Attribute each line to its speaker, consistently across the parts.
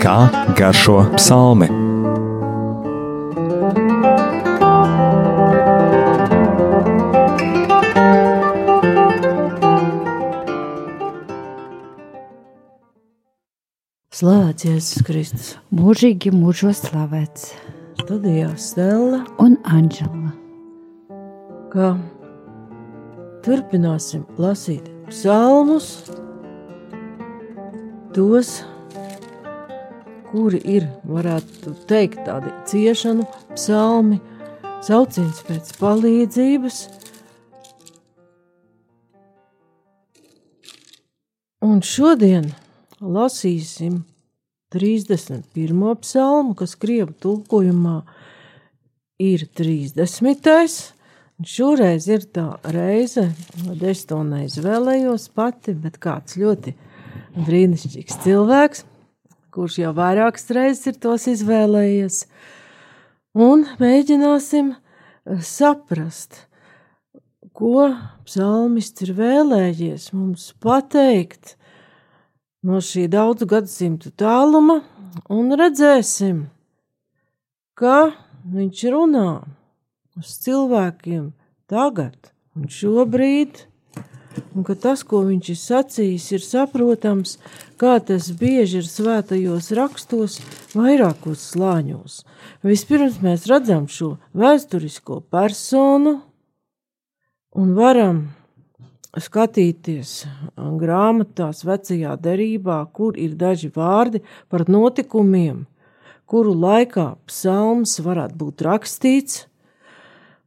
Speaker 1: Kā garšo psalmi?
Speaker 2: Slavēts Jēzus Kristus.
Speaker 3: mūžīgi mūžos slavēts
Speaker 2: Studijā Stela,
Speaker 3: un Anģela.
Speaker 2: ka turpināsim lasīt psalmus, tos, kuri ir, varētu teikt, tādi ciešanu psalmi, sauciens pēc palīdzības. Un šodien lasīsim 31. psalmu, kas krievu tulkojumā ir 30. Šoreiz ir tā reize, kad es to neizvēlējos pati, bet kāds ļoti brīnišķīgs cilvēks, kurš jau vairākas reizes ir tos izvēlējies. Un mēģināsim eh, saprast, ko psalmists ir vēlējies mums pateikt no šī daudzu gadsimtu tāluma, un redzēsim, ka viņš runā uz cilvēkiem tagad un šobrīd, un ka tas, ko viņš ir sacījis, ir saprotams, kā tas bieži ir svētajos rakstos, vairākos slāņos. Vispirms mēs redzam šo vēsturisko personu un varam skatīties grāmatās, vecajā derībā, kur ir daži vārdi par notikumiem, kuru laikā psalms varētu būt rakstīts.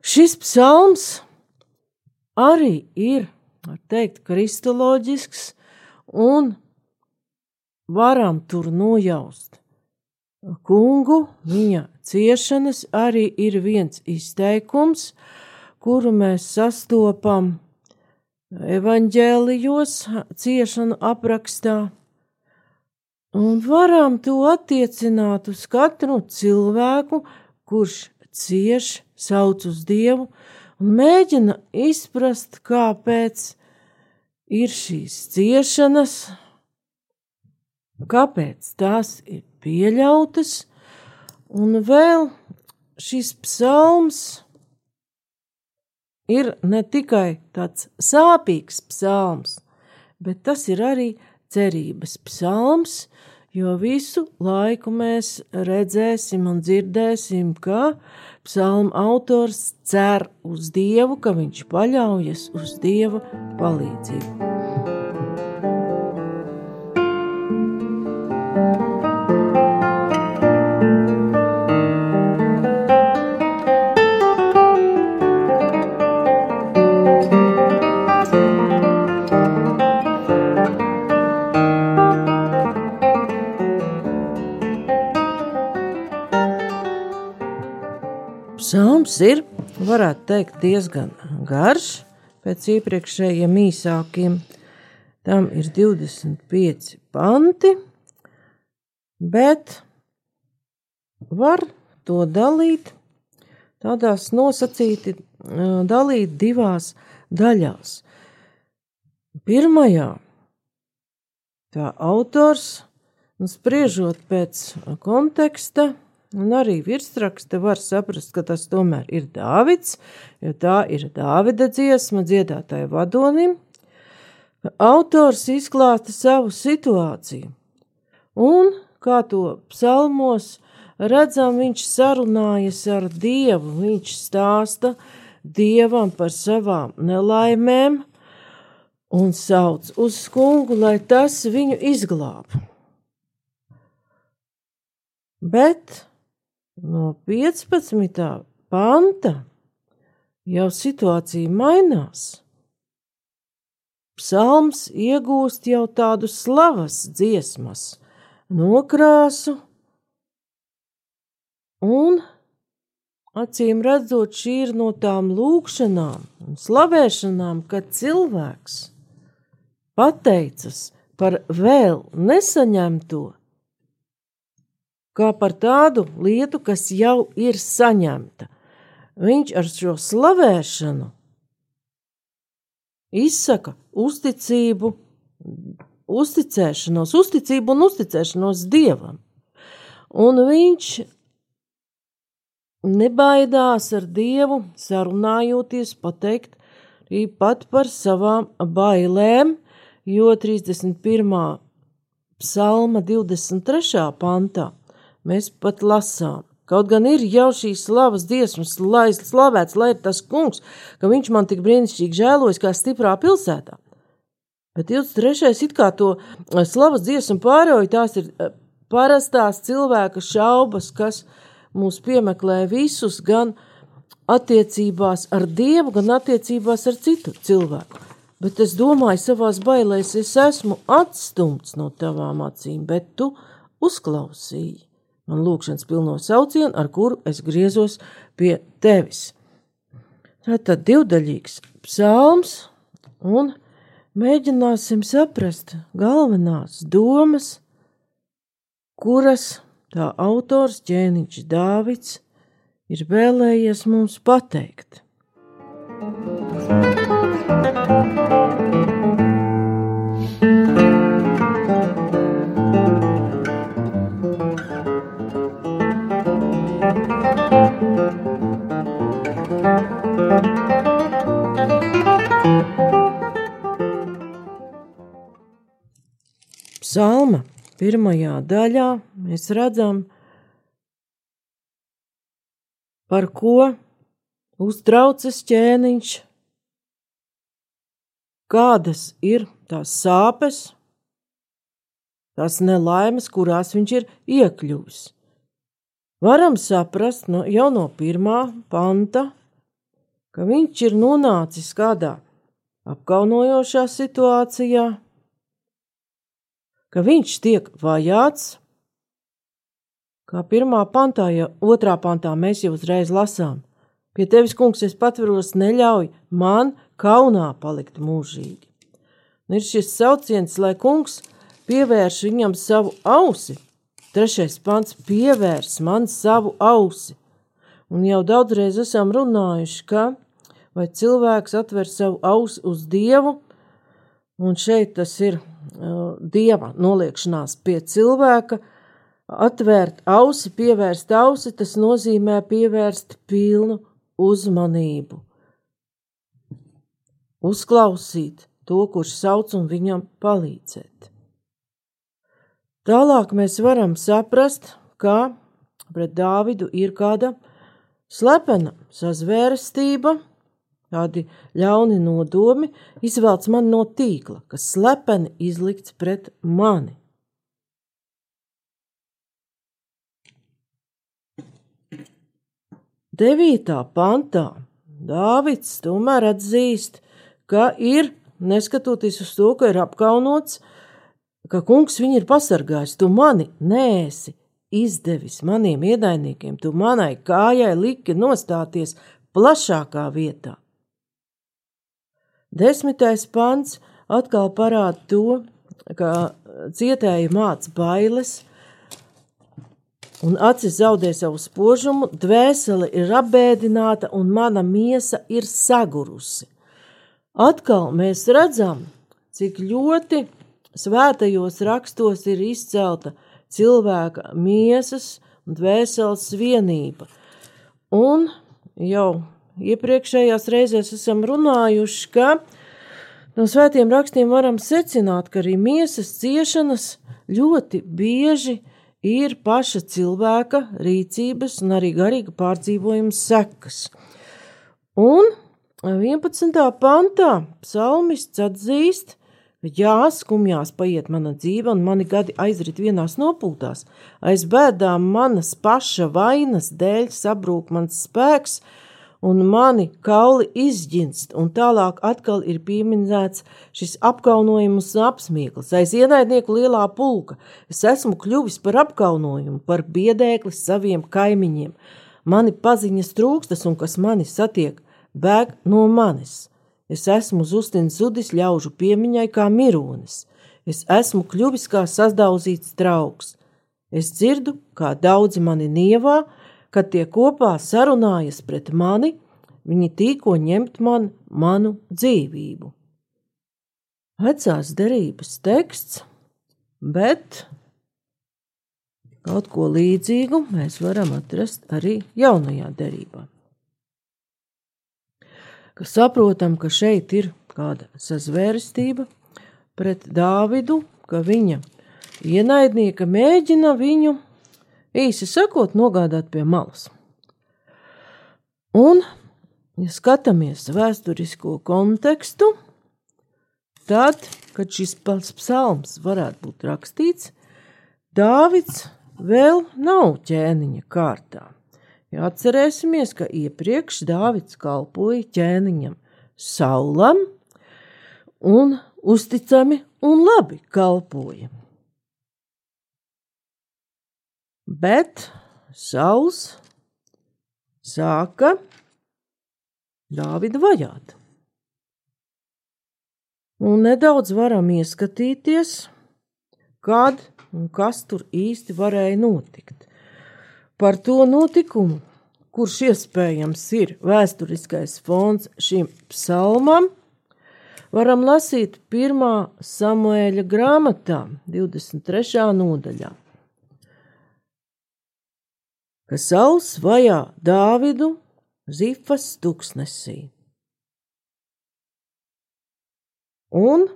Speaker 2: Šis psalms arī ir, var teikt, kristoloģisks, un varam tur nojaust. Kungu, viņa ciešanas arī ir viens izteikums, kuru mēs sastopam evaņģēlijos, ciešanu aprakstā, un varam to attiecināt uz katru cilvēku, kurš cieš, sauc uz Dievu, un mēģina izprast, kāpēc ir šīs ciešanas, kāpēc tās ir pieļautas, un vēl šis psalms ir ne tikai tāds sāpīgs psalms, bet tas ir arī cerības psalms, jo visu laiku mēs redzēsim un dzirdēsim, ka psalma autors cer uz Dievu, ka viņš paļaujas uz Dieva palīdzību. Psalms ir, varētu teikt, diezgan garš, pēc iepriekšējiem īsākiem. Tam ir 25 panti, bet var to dalīt tādās nosacīti, dalīt divās daļās. Pirmajā tā autors, nu, spriežot pēc konteksta, Un arī virsraksta var saprast, ka tas tomēr ir Dāvids, jo tā ir Dāvida dziesma dziedātāja vadonim. Autors izklāsta savu situāciju, un kā to psalmos redzam, viņš sarunājas ar Dievu, viņš stāsta Dievam par savām nelaimēm un sauc uz kungu, lai tas viņu izglābtu. Bet no 15. panta jau situācija mainās. Psalms iegūst jau tādu slavas dziesmas, nokrāsu, un acīm redzot, šī ir no tām lūkšanām un slavēšanām, kad cilvēks pateicas par vēl nesaņemto kā par tādu lietu, kas jau ir saņemta. Viņš ar šo slavēšanu izsaka uzticību, uzticēšanos, uzticību un uzticēšanos Dievam. Un viņš nebaidās ar Dievu sarunājoties, pateikt arī pat par savām bailēm, jo 31. psalma 23. pantā mēs pat lasām. Kaut gan ir jau šīs slavas dziesmas, lai slavēts, lai ir tas kungs, ka viņš man tik brīnišķīgi žēlojas kā stiprā pilsētā. Bet 23. it kā to eh, slavas dziesmu pārējoja, tās ir eh, parastās cilvēka šaubas, kas mūs piemeklē visus gan attiecībās ar Dievu, gan attiecībās ar citu cilvēku. Bet es domāju, savās bailēs es esmu atstumts no tavām acīm, bet tu uzklausīji man lūkšanas pilno saucienu, ar kuru es griezos pie tevis. Tātad divdaļīgs psalms, un mēģināsim saprast galvenās domas, kuras tā autors ķēniņš Dāvids ir vēlējies mums pateikt. Thank you. Psalma pirmajā daļā mēs redzam, par ko uztraucas ķēniņš, kādas ir tās sāpes, tās nelaimes, kurās viņš ir iekļuvis. Varam saprast no, jau no pirmā panta, ka viņš ir nonācis kādā apkaunojošā situācijā, ka viņš tiek vajāts, kā pirmā pantā, ja otrā pantā mēs jau uzreiz lasām. Pie tevis, kungs, es patveros, neļauj man kaunā palikt mūžīgi. Un ir šis sauciens, lai kungs pievērš viņam savu ausi. Trešais pants - pievērs man savu ausi. Un jau daudzreiz esam runājuši, ka vai cilvēks atver savu ausi uz Dievu, un šeit tas ir dieva noliekšanās pie cilvēka, atvērt ausi, pievērst ausi, tas nozīmē pievērst pilnu uzmanību. Uzklausīt to, kurš sauc un viņam palīdzēt. Tālāk mēs varam saprast, ka pret Dāvidu ir kāda slepena sazvērestība, Kādi ļauni nodomi izvelc man no tīkla, kas slepeni izlikts pret mani. Devītā pantā Dāvids tomēr atzīst, ka ir, neskatoties uz to, ka ir apkaunots, ka kungs viņu ir pasargājis, tu mani nēsi izdevis maniem ienaidniekiem, tu manai kājai liki nostāties plašākā vietā. Desmitais pants atkal parāda to, ka cietēji māca bailes, un acis zaudē savu spožumu, dvēsele ir apbēdināta, un mana miesa ir sagurusi. Atkal mēs redzam, cik ļoti svētajos rakstos ir izcelta cilvēka miesas un dvēseles vienība. Un jau iepriekšējās reizēs esam runājuši, ka no svētiem rakstiem varam secināt, ka arī miesas ciešanas ļoti bieži ir paša cilvēka rīcības un arī garīga pārdzīvojuma sekas. Un 11. pantā psalmists atzīst, jā, skumjās paiet mana dzīve, un mani gadi aizrit vienās nopūtās. Aiz bēdām manas paša vainas dēļ sabrūk mans spēks, un mani kauli izģinst, un tālāk atkal ir pieminēts šis apkaunojums un apsmieklis. Aiz ienaidnieku lielā pulka es esmu kļuvis par apkaunojumu, par biedēkli saviem kaimiņiem. Mani paziņas trūkstas, un kas mani satiek, bēg no manis. Es esmu zustins zudis ļaužu piemiņai kā mironis. Es esmu kļuvis kā sazdauzīts trauks. Es dzirdu, kā daudzi mani nievā, Kad tie kopā sarunājas pret mani, viņi tīko ņemt man manu dzīvību. vecās derības teksts, bet kaut ko līdzīgu mēs varam atrast arī jaunajā derībā. Ka saprotam, ka šeit ir kāda sazvērstība pret Dāvidu, ka viņa ienaidnieka mēģina viņu, īsi sakot, nogādāt pie malas. Un, ja skatāmies vēsturisko kontekstu, tad, kad šis psalms varētu būt rakstīts, Dāvids vēl nav ķēniņa kārtā. Ja atcerēsimies, ka iepriekš Dāvids kalpoja ķēniņam Saulam un uzticami un labi kalpoja. Bet Sauls sāka Dāvidu vajāt. Un nedaudz varam ieskatīties, kad un kas tur īsti varēja notikt. Par to notikumu, kurš iespējams ir vēsturiskais fons šim psalmam, varam lasīt 1. Samuēļa grāmatā, 23. nodaļā ka Sauls vajā Dāvidu Zifas tuksnesī. Un,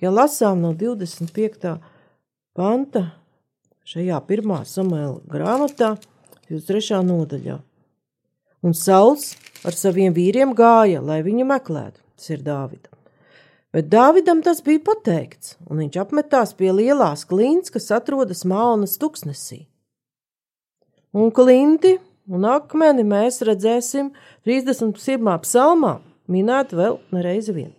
Speaker 2: ja lasām no 25. panta šajā pirmā samēla grāmatā, 23. nodaļā, un Sauls ar saviem vīriem gāja, lai viņu meklētu, tas ir Dāvida. Bet Dāvidam tas bija pateikts, un viņš apmetās pie lielās klints, kas atrodas Mānas tuksnesī. Un klinti un akmeni mēs redzēsim 31. psalmā, minēt vēl nereizi vien.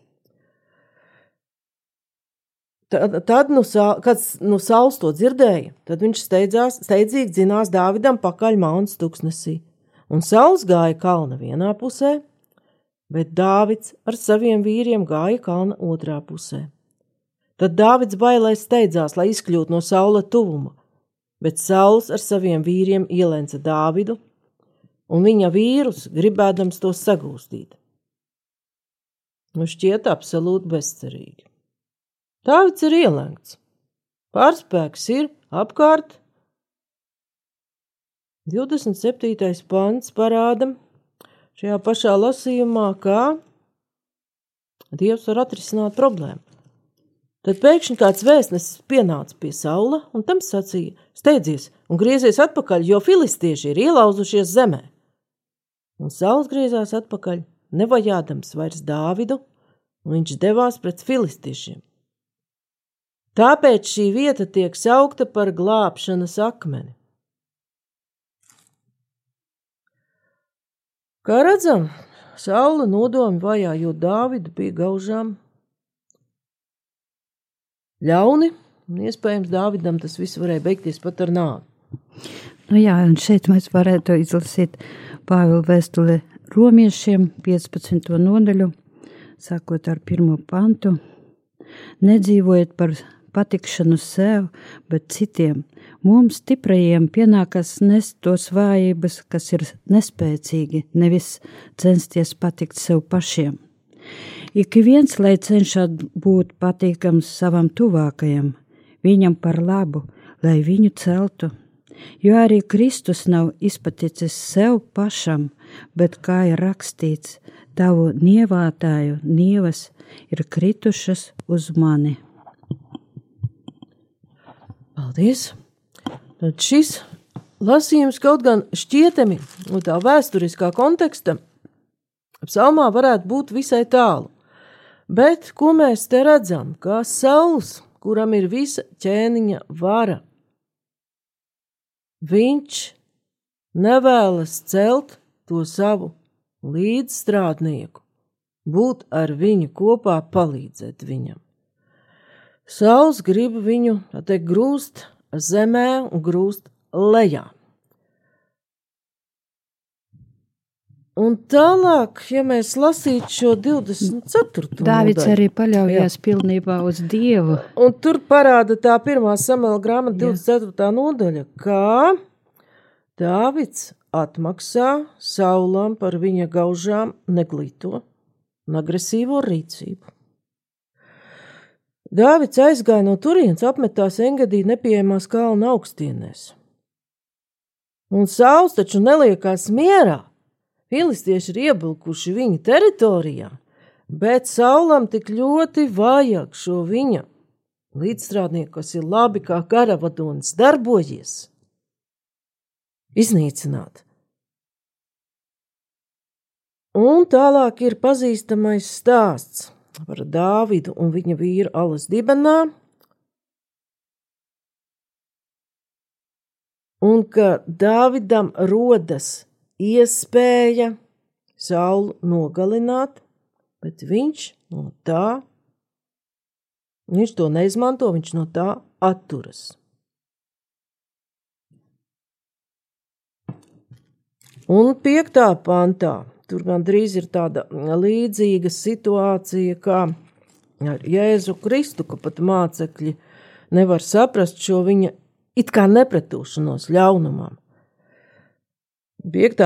Speaker 2: Tad, tad nu, kad nu, Sauls to dzirdēja, tad viņš steidzās, steidzīgi dzinās Dāvidam pakaļ Mānas tuksnesī, un Sauls gāja kalna vienā pusē, bet Dāvids ar saviem vīriem gāja kalna otrā pusē. Tad Dāvids bailēs steidzās, lai izkļūtu no saula tuvuma, bet Sauls ar saviem vīriem ielenca Dāvidu un viņa vīrus, gribēdams to sagūstīt. Nu šķiet absolūti bezcerīgi. Dāvids ir ielenks, pārspēks ir apkārt. 27. pants parāda, šajā pašā lasījumā, kā Dievs var atrisināt problēmu. Tad pēkšņi kāds vēstnesis pienāca pie saula un tam sacīja: Steidzies un griezies atpakaļ, jo filistieši ir ielauzušies zemē. Un saules griezās atpakaļ, nevajādams vairs Dāvidu, un viņš devās pret filistiešiem. Tāpēc šī vieta tiek saukta par glābšanas akmeni. Kā redzam, Saula nodomi vajājot Dāvidu bija gaužām ļauni, un iespējams Dāvidam tas viss varēja beigties pat ar nāvi.
Speaker 3: Nu jā, un šeit mēs varētu izlasīt Pāvila vēstuli romiešiem 15. nodaļu, sākot ar pirmo pantu. Nedzīvojiet par patikšanu sev, bet citiem. Mums, stiprajiem, pienākas nest tos vājības, kas ir nespēcīgi, nevis censties patikt sev pašiem. Ik viens, lai cenšas būt patīkams savam tuvākajam, viņam par labu, lai viņu celtu. Jo arī Kristus nav izpaticis sev pašam, bet kā ir rakstīts, tavu nievātāju nievas ir kritušas uz mani.
Speaker 2: Paldies! Tad šis lasījums kaut gan šķietami no tā vēsturiskā konteksta psalmā varētu būt visai tālu. Bet ko mēs te redzam? Kā sauls, kuram ir visa ķēniņa vara, viņš nevēlas celt to savu līdzstrādnieku, būt ar viņu kopā, palīdzēt viņam. Sauls grib viņu teikt, grūst zemē un grūst lejā. Un tālāk, ja mēs lasītu šo 24.
Speaker 3: Dāvids nodaļu, arī paļaujas jā. pilnībā uz Dievu.
Speaker 2: Un tur parāda tā pirmā samela grāmata 24. Jā. nodaļa, kā Dāvids atmaksā Saulam par viņa gaužām neglīto un agresīvo rīcību. Dāvids aizgāja no turienes, apmetās Engadī nepieejamās kalna augstienēs. Un Sauls taču neliekās mierā. Filistieši ir iebilkuši viņa teritorijā, bet Saulam tik ļoti vajag šo viņa līdzstrādnieku, kas ir labi kā karavadonis, darbojies, iznīcināt. Un tālāk ir pazīstamais stāsts par Dāvidu un viņa vīru alas dibenā, un ka Dāvidam rodas iespēja Saulu nogalināt, bet viņš no tā, viņš to neizmanto, viņš no tā atturas. Un piektā pantā Tur gandrīz ir tāda līdzīga situācija kā ar Jēzu Kristu, ka pat mācekļi nevar saprast šo viņa it kā nepretūšanos ļaunumam. 5.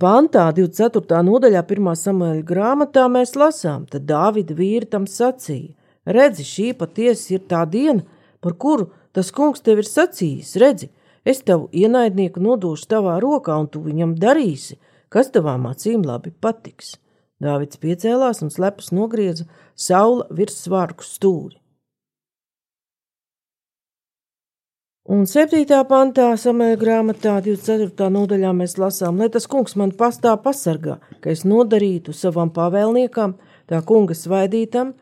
Speaker 2: pantā, 24. nodaļā, 1. samuēļa grāmatā mēs lasām, tad Dāvida vīri tam sacīja: Redzi, šī patiesi ir tā diena, par kuru tas kungs tev ir sacījis. Redzi, es tavu ienaidnieku nodošu tavā rokā, un tu viņam darīsi, kas tavām acīm labi patiks. Dāvids piecēlās un slepus nogrieza saula virs svārku stūri. Un 7. pantā, samēra grāmatā, 24. nodaļā mēs lasām, lai tas kungs man pastāv pasargā, ka es nodarītu savam pavēlniekam, tā kunga svaidītam,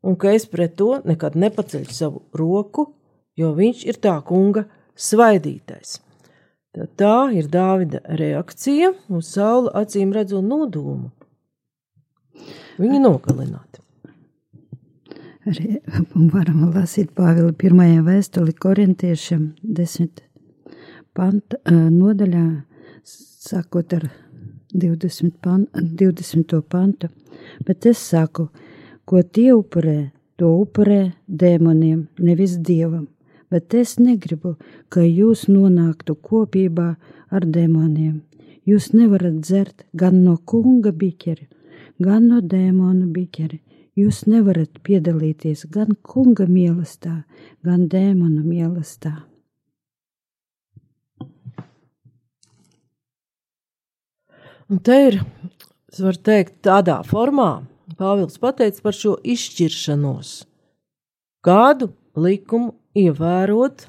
Speaker 2: un ka es pret to nekad nepaceļu savu roku, jo viņš ir tā kunga svaidītais. Tad tā ir Dāvida reakcija uz saula acīm redzot nodomu. Viņu nogalināt.
Speaker 3: Arī varam lasīt Pāvila pirmajā vēstuli korintiešiem desmit panta, nodaļā, sākot ar 20, pan, 20. pantu. Bet es saku, ko tie upurē, to upurē dēmoniem, nevis dievam bet es negribu, ka jūs nonāktu kopībā ar demoniem. Jūs nevarat dzert gan no kunga biķeri, gan no dēmona biķeri. Jūs nevarat piedalīties gan kunga mīlestā, gan dēmona mīlestā.
Speaker 2: Un te ir, es varu teikt, tādā formā, Pāvils pateica par šo izšķiršanos. Kādu likumu ievērot,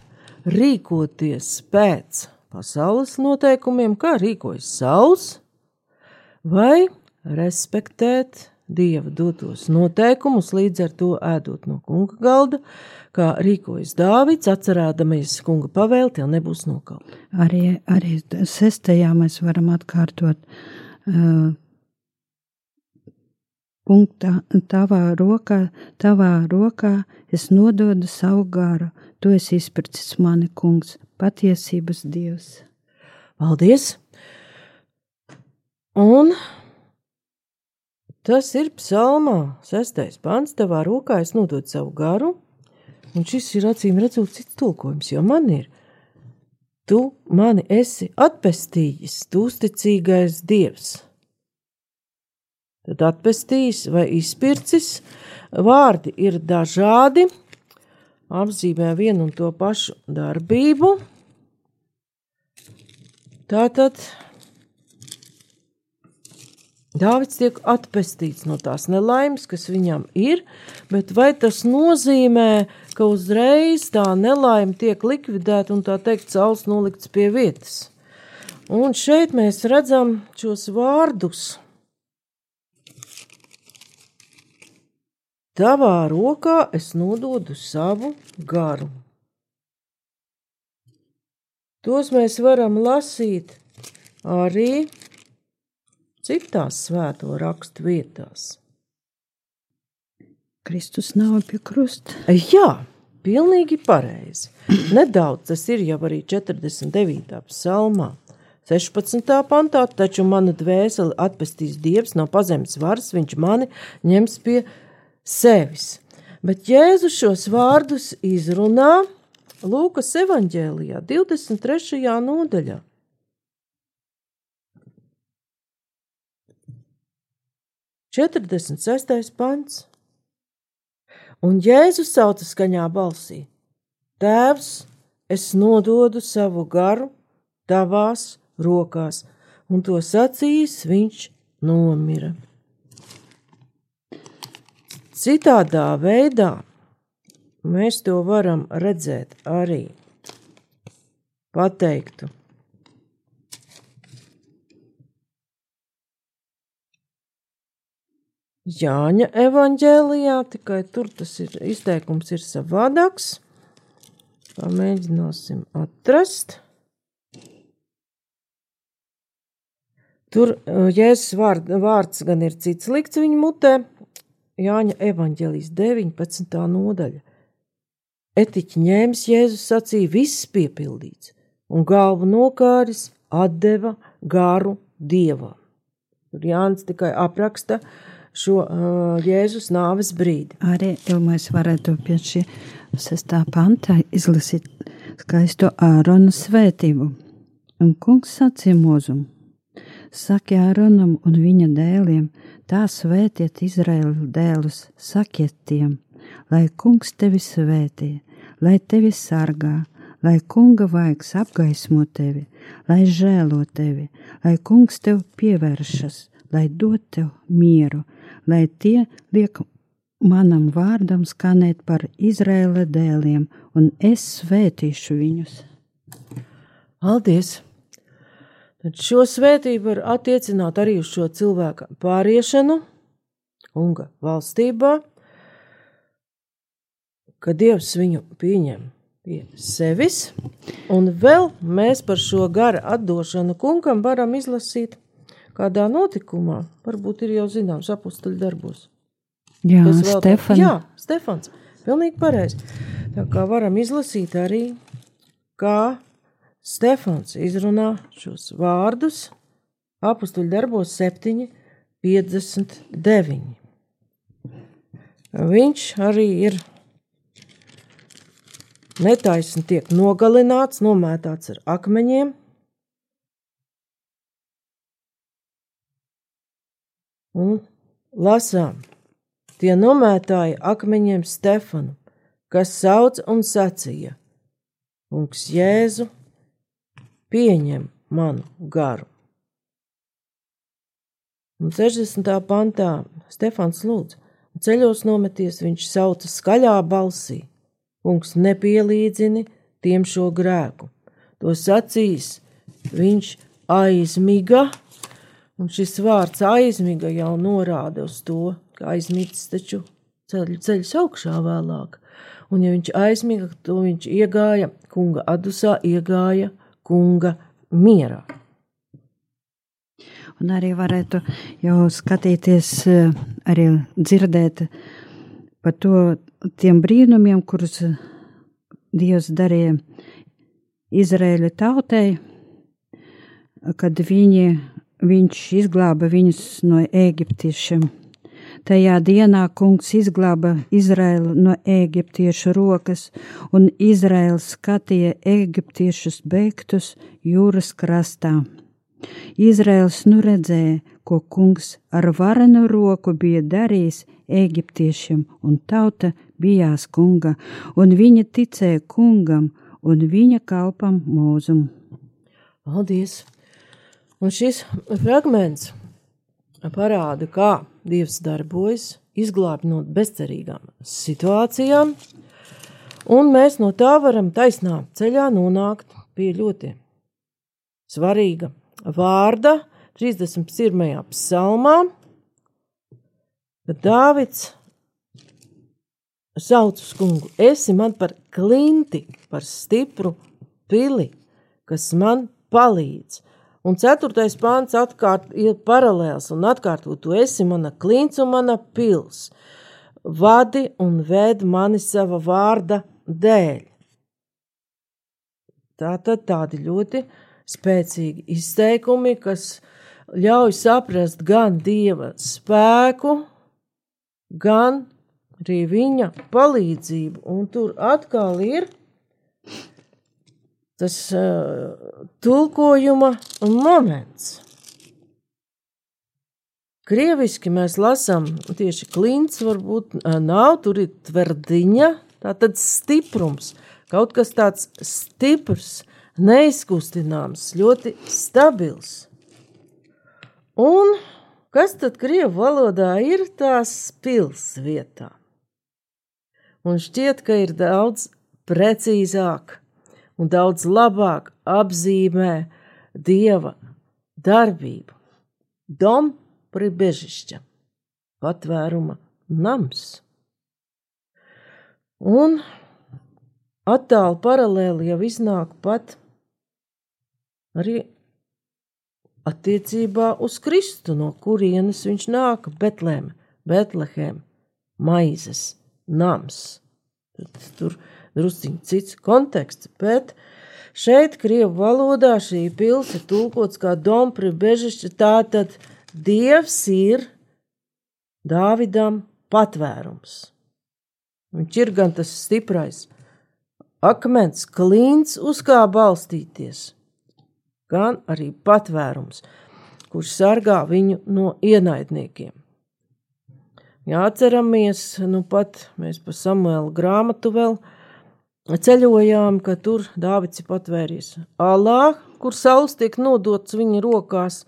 Speaker 2: rīkoties pēc pasaules noteikumiem, kā rīkojas saules, vai respektēt dieva dotos noteikumus, līdz ar to ēdot no kunga galda, kā rīkojas Dāvids, atcerēdamies kunga pavēli, tev nebūs nokaut.
Speaker 3: Arī, arī sestajā mēs varam atkārtot. Uh, punktā, tavā rokā, tavā rokā es nododu savu garu. Tu esi izpircis mani, kungs, patiesības dievs.
Speaker 2: Paldies! Un tas ir psalmā, sestais pants, tavā rokā es nododu savu garu, un šis ir acīm redzot cits tulkojums, jo man ir. Tu mani esi atpestījis, tu uzticīgais dievs tad atpestījis vai izpircis. Vārdi ir dažādi, apzīmē vienu un to pašu darbību. Tātad Dāvids tiek atpestīts no tās nelaimes, kas viņam ir, bet vai tas nozīmē, ka uzreiz tā nelaime tiek likvidēta un tā teikt, cels nolikts pie vietas? Un šeit mēs redzam šos vārdus Tavā rokā es nododu savu garu. Tos mēs varam lasīt arī citās svēto rakstu vietās.
Speaker 3: Kristus nav pie krusta.
Speaker 2: Jā, pilnīgi pareizi. Nedaudz tas ir jau arī 49. psalmā. 16. pantā, taču mana dvēsele atpestīs Dievs no pazemes varas, viņš mani ņems pie sevis. Bet Jēzus šos vārdus izrunā Lūkas evanģēlijā, 23. nodaļā. 46. pants. Un Jēzus sauca skaņā balsī: Tēvs, es nododu savu garu tavās rokās, un to sacījis viņš nomira. Citādā veidā mēs to varam redzēt arī pateiktu. Jāņa evanģēlijā, tikai tur tas ir izteikums ir savādāks. Pamēģināsim atrast. Tur Jēzus vārd, vārds gan ir cits likts viņa mutē, Jāņa evanģēlijas 19. nodaļa. Etiķi ņēmis Jēzus sacīja, viss piepildīts, un galvu nokāris atdeva garu dievam. Tur Jānis tikai apraksta šo uh, Jēzus nāves brīdi.
Speaker 3: Arī Ilmais varētu pie šī sestā pantā izlasīt skaisto Ārona svētību. Un kungs sacīja mūzumu, saki Āronam un viņa dēliem, tā svētiet Izraēlu dēlus, sakiet tiem, lai kungs tevi svētī, lai tevi sargā, lai kunga vaigs apgaismo tevi, lai žēlo tevi, lai kungs tev pievēršas, lai dod tev mieru, lai tie liek manam vārdam skanēt par Izraēla dēliem, un es svētīšu viņus.
Speaker 2: Paldies! Tad šo svētību var attiecināt arī uz šo cilvēku pāriešanu, unga valstībā, ka Dievs viņu pieņem pie sevis, un vēl mēs par šo gara atdošanu kungam varam izlasīt kādā notikumā, varbūt ir jau zināms apustuļu darbos.
Speaker 3: Jā, Stefan.
Speaker 2: Jā, Stefans, pilnīgi pareizi. Tā kā varam izlasīt arī, kā Stefans izrunā šos vārdus apustuļu darbos 7, 59. Viņš arī ir netaisni tiek nogalināts, nomētāts ar akmeņiem. Un lasām, tie nomētāja akmeņiem Stefanu, kas sauc un sacīja: Kungs Jēzu, pieņem manu garu. Un 60. pantā Stefans lūdz, un ceļos nometies viņš sauca skaļā balsī: Kungs nepielīdzini tiem šo grēku. To sacīs viņš aizmiga, un šis vārds aizmiga jau norāda uz to, ka aizmigs taču ceļ, ceļš augšā vēlāk. Un ja viņš aizmiga, to viņš iegāja kunga adusā, iegāja kunga mierā.
Speaker 3: Un arī varētu jau skatīties, eh, arī dzirdēt par to, tiem brīnumiem, kurus Dievs darīja Izraēļa tautai, kad viņi, viņš izglāba viņus no eģiptiešiem. Tajā dienā kungs izglāba Izraēlu no eģiptiešu rokas, un Izraēls skatīja eģiptiešus beigtus jūras krastā. Izraels nu redzēja, ko kungs ar varenu roku bija darījis eģiptiešiem, un tauta bijās kunga, un viņa ticēja kungam un viņa kalpam mūzum.
Speaker 2: Paldies! Un šis fragments parāda, kā Dievs darbojas, izglābj no bezcerīgām situācijām, un mēs no tā varam taisnā ceļā nonākt pie ļoti svarīga vārda 31. psalmā, kad Dāvids sauc uz kungu, esi man par klinti, par stipru pili, kas man palīdz. Un ceturtais pāns atkārt ir paralēls un atkārto, tu esi mana klints un mana pils. Vadi un ved mani sava vārda dēļ. Tā tad tādi ļoti spēcīgi izteikumi, kas ļauj saprast gan dieva spēku, gan arī viņa palīdzību. Un tur atkal ir tas uh, tulkojuma moments. Krieviski mēs lasām tieši klints, varbūt nav, tur ir tverdiņa, tā tad stiprums, kaut kas tāds stiprs, neizkustināms, ļoti stabils. Un kas tad Krievu valodā ir tās pils vietā? Un šķiet, ka ir daudz precīzāk un daudz labāk apzīmē Dieva darbību. Dom pribežišķa, patvēruma nams. Un attālu paralēli jau iznāk pat arī attiecībā uz Kristu, no kurienes viņš nāk Betlēm, Betlehem, maizes, nams. Tur drusciņ cits konteksts, bet šeit Krievu valodā šī pils ir tulkots kā dompri bežišķi, tātad Dievs ir Dāvidam patvērums. Viņš ir gan tas stiprais akmens, klīns, uz kā balstīties, gan arī patvērums, kurš sargā viņu no ienaidniekiem. Jāatceramies, nu pat mēs pa Samuēlu grāmatu vēl ceļojām, ka tur Dāvids ir patvēries Allā, kur saules tiek nodots viņa rokās,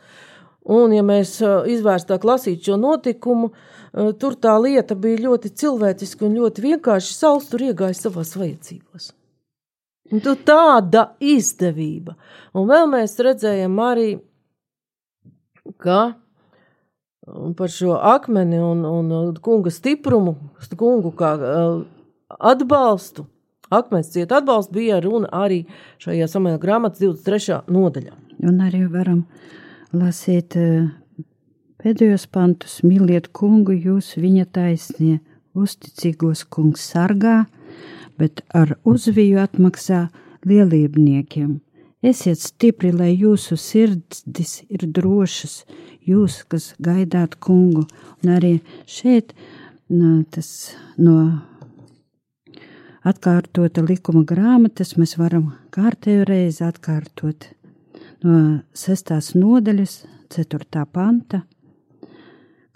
Speaker 2: Un, ja mēs izvērstāk lasīt šo notikumu, tur tā lieta bija ļoti cilvēciska un ļoti vienkārši. Sauls tur iegāja savās vajadzībās. Un tu tāda izdevība. Un vēl mēs redzējām arī, ka par šo akmeni un, un kunga stiprumu, kungu kā atbalstu, akmens ciet atbalstu bija runa arī šajā samajā grāmatas 23. nodaļā.
Speaker 3: Un arī varam lasīt eh, pēdējos pantus, mīliet kungu, jūs viņa taisnie, uzticīgos kungs sargā, bet ar uzviju atmaksā lielībniekiem. Esiet stipri, lai jūsu sirdis ir drošas, jūs, kas gaidāt kungu, un arī šeit tas no atkārtota likuma grāmatas mēs varam kārtējo reizi atkārtot no sestās nodaļas, ceturtā panta.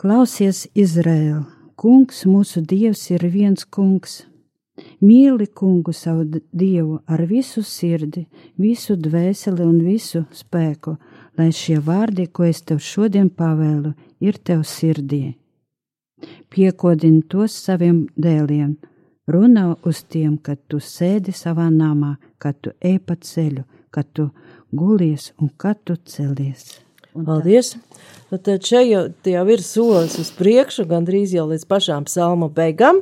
Speaker 3: Klausies, Izraēl, kungs, mūsu dievs ir viens kungs. Mīli kungu savu dievu ar visu sirdi, visu dvēseli un visu spēku, lai šie vārdi, ko es tev šodien pavēlu, ir tev sirdī. Piekodini tos saviem dēliem, runā uz tiem, kad tu sēdi savā namā, kad tu ej pa ceļu, kad tu gulies un kad tu celies.
Speaker 2: Un Paldies! Nu, tad šeit jau, jau ir solis uz priekšu, gandrīz jau līdz pašām psalmu beigām,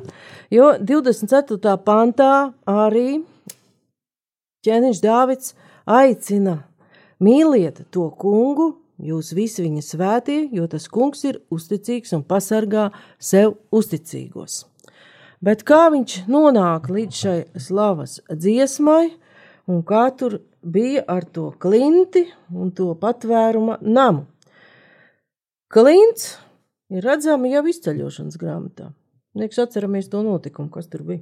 Speaker 2: jo 24. pantā arī ķēniņš Dāvids aicina mīliet to kungu, jūs visi viņa svētie, jo tas kungs ir uzticīgs un pasargā sev uzticīgos. Bet kā viņš nonāk līdz šai slavas dziesmai, un kā tur bija ar to klinti un to patvēruma namu. Klints ir redzama jau izceļošanas grāmatā. Liekas, atceramies to notikumu, kas tur bija.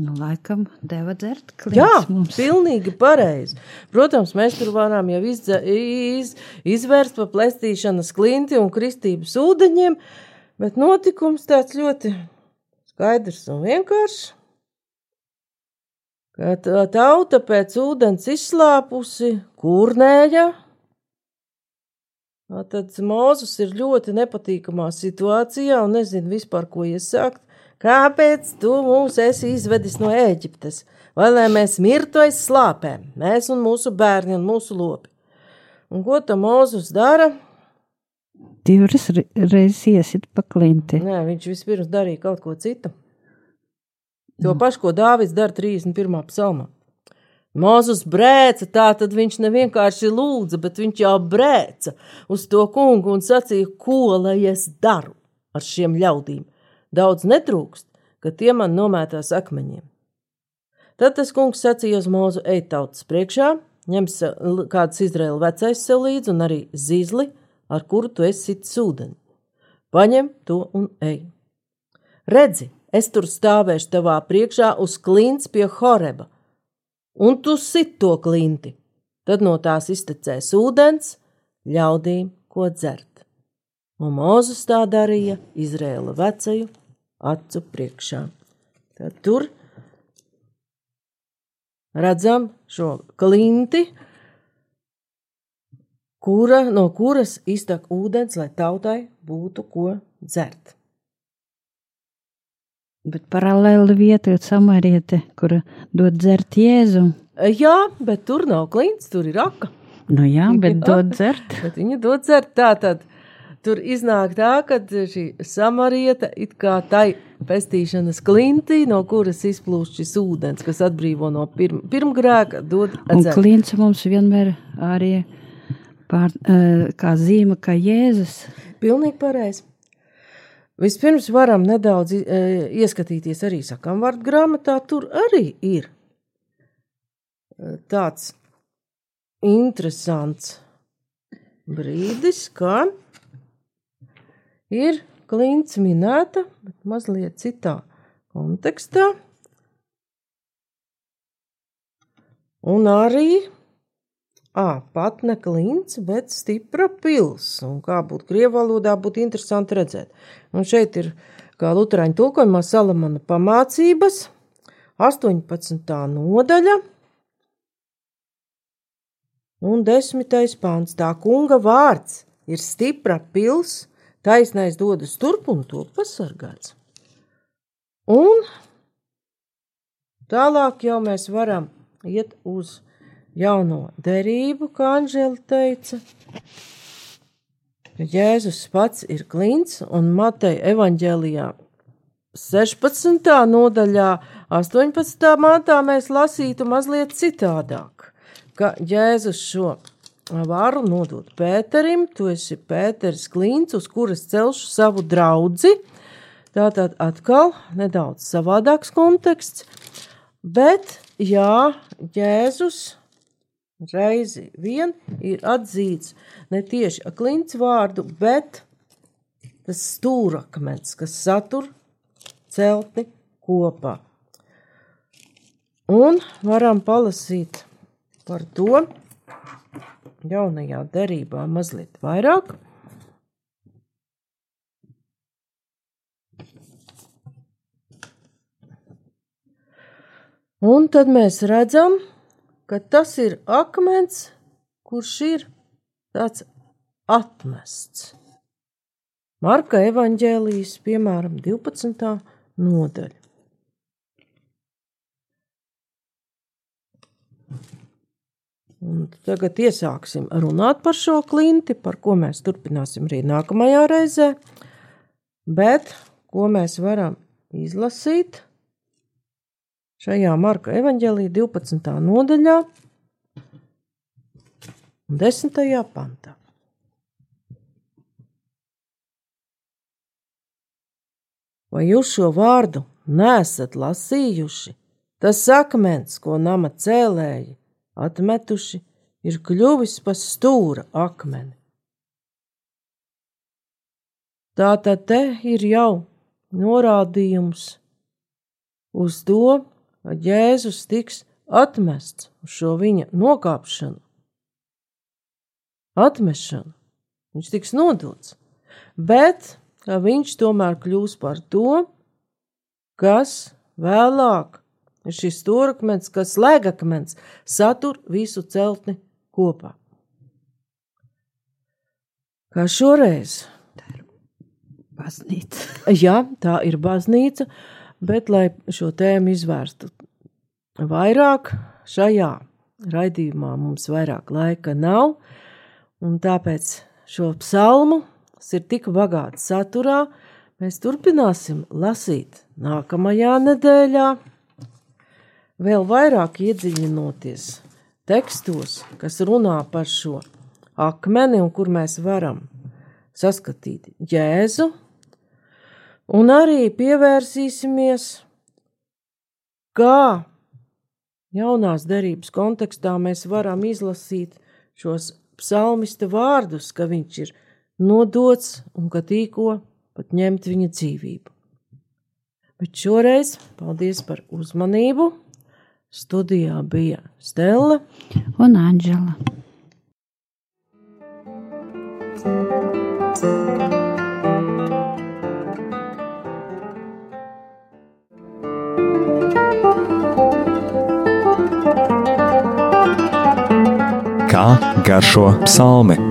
Speaker 3: Nu, laikam, deva dzert klints
Speaker 2: Jā,
Speaker 3: mums.
Speaker 2: pilnīgi pareizi. Protams, mēs tur varam jau izdze, iz, izvērst pa plestīšanas klinti un kristības ūdeņiem, bet notikums tāds ļoti skaidrs un vienkāršs tauta pēc ūdens izslāpusi, kurnēja. Tad Mozus ir ļoti nepatīkamā situācijā un nezinu vispār, ko iesākt. Kāpēc tu mūs esi izvedis no Ēģiptes? Vai lai mēs mirtu aiz slāpēm, mēs un mūsu bērni un mūsu lopi? Un ko tam Mozus dara?
Speaker 3: Divas reizes iesit pa klinti.
Speaker 2: Nē, viņš vispirms darīja kaut ko citu. To pašu, ko Dāvids dara 31. psalmā. Mozus brēca, tā tad viņš nevienkārši lūdza, bet viņš jau brēca uz to kungu un sacīja, ko lai es daru ar šiem ļaudīm. Daudz netrūkst, ka tie man nomētās akmeņiem. Tad tas kungs sacīja uz mūzu ej tautas priekšā, ņems kāds Izraēla vecais sev līdzi un arī zīzli, ar kuru tu esi sūdeni. Paņem to un ej. Redzi, es tur stāvēšu tavā priekšā uz klints pie Horeba, un tu sit to klinti. Tad no tās iztecēs ūdens, ļaudīm ko dzert. un Mozus tā darīja Izrēla vecaju acu priekšā. Tad tur redzam šo klinti, kura, no kuras iztek ūdens, lai tautai būtu ko dzert.
Speaker 3: Bet paralēli vieta ir samariete, kura dod dzert Jēzu.
Speaker 2: Jā, bet tur nav klints, tur ir aka.
Speaker 3: Nu jā, bet dod dzert.
Speaker 2: Bet viņa dod dzert tā tad. Tur iznāk tā, ka šī samarieta it kā tai pestīšanas klintī, no kuras izplūst šis ūdens, kas atbrīvo no pirm, pirmgrēka, dod
Speaker 3: Un
Speaker 2: dzert.
Speaker 3: klints mums vienmēr arī pār, eh, kā zīme, kā Jēzus.
Speaker 2: Pilnīgi pareizi. Vispirms varam nedaudz i- e, ieskatīties arī sakām grāmatā. Tur arī ir e, tāds interesants brīdis, ka ir klints minēta, bet mazliet citā kontekstā. Un arī À, pat ne klints, bet stipra pils. Un kā būtu krievu valodā, būtu interesanti redzēt. Un šeit ir, kā Lutāņu tulkojumā, Salamana pamācības, 18. nodaļa un 10. pāns. Tā kunga vārds ir stipra pils, taisnais dodas turp un to pasargāts. Un tālāk jau mēs varam iet uz jauno derību, kā Anžela teica. ka Jēzus pats ir klints un Mateja evaņģēlijā 16. nodaļā, 18. mātā mēs lasītu mazliet citādāk, ka Jēzus šo varu nodot Pēterim, tu esi Pēteris klints, uz kuras celšu savu draudzi. Tātad atkal nedaudz savādāks konteksts, bet jā, Jēzus reizi vien ir atzīts ne tieši ar klints vārdu, bet tas stūrakmens, kas satur celtni kopā. Un varam palasīt par to jaunajā derībā mazliet vairāk. Un tad mēs redzam, ka tas ir akmens, kurš ir tāds atmests. Marka evanģēlijas, piemēram, 12. nodaļa. Un tagad iesāksim runāt par šo klinti, par ko mēs turpināsim arī nākamajā reizē. Bet ko mēs varam izlasīt šajā Marka evanģēlī 12. nodaļā un 10. pantā. Vai jūs šo vārdu nesat lasījuši? Tas akmens, ko nama cēlēji atmetuši, ir kļuvis par stūra akmeni. Tā tad te ir jau norādījums uz to, Jēzus tiks atmests uz šo viņa nokāpšanu, atmešanu. Viņš tiks nodots, bet viņš tomēr kļūs par to, kas vēlāk ir šis stūrakmens, kas slēgakmens, satur visu celtni kopā. Kā šoreiz
Speaker 3: Baznīca.
Speaker 2: Jā, tā ir baznīca, bet, lai šo tēmu izvērstu vairāk, šajā raidījumā mums vairāk laika nav, un tāpēc šo psalmu, kas ir tik bagāts saturā, mēs turpināsim lasīt nākamajā nedēļā, vēl vairāk iedziļinoties tekstos, kas runā par šo akmeni un kur mēs varam saskatīt Jēzu, un arī pievērsīsimies, kā jaunās derības kontekstā mēs varam izlasīt šos psalmista vārdus, ka viņš ir nodots un ka tīko pat ņemt viņa dzīvību. Bet šoreiz paldies par uzmanību. Studijā bija Stela.
Speaker 3: Un Anģela.
Speaker 1: thank you kā garšo psalmi.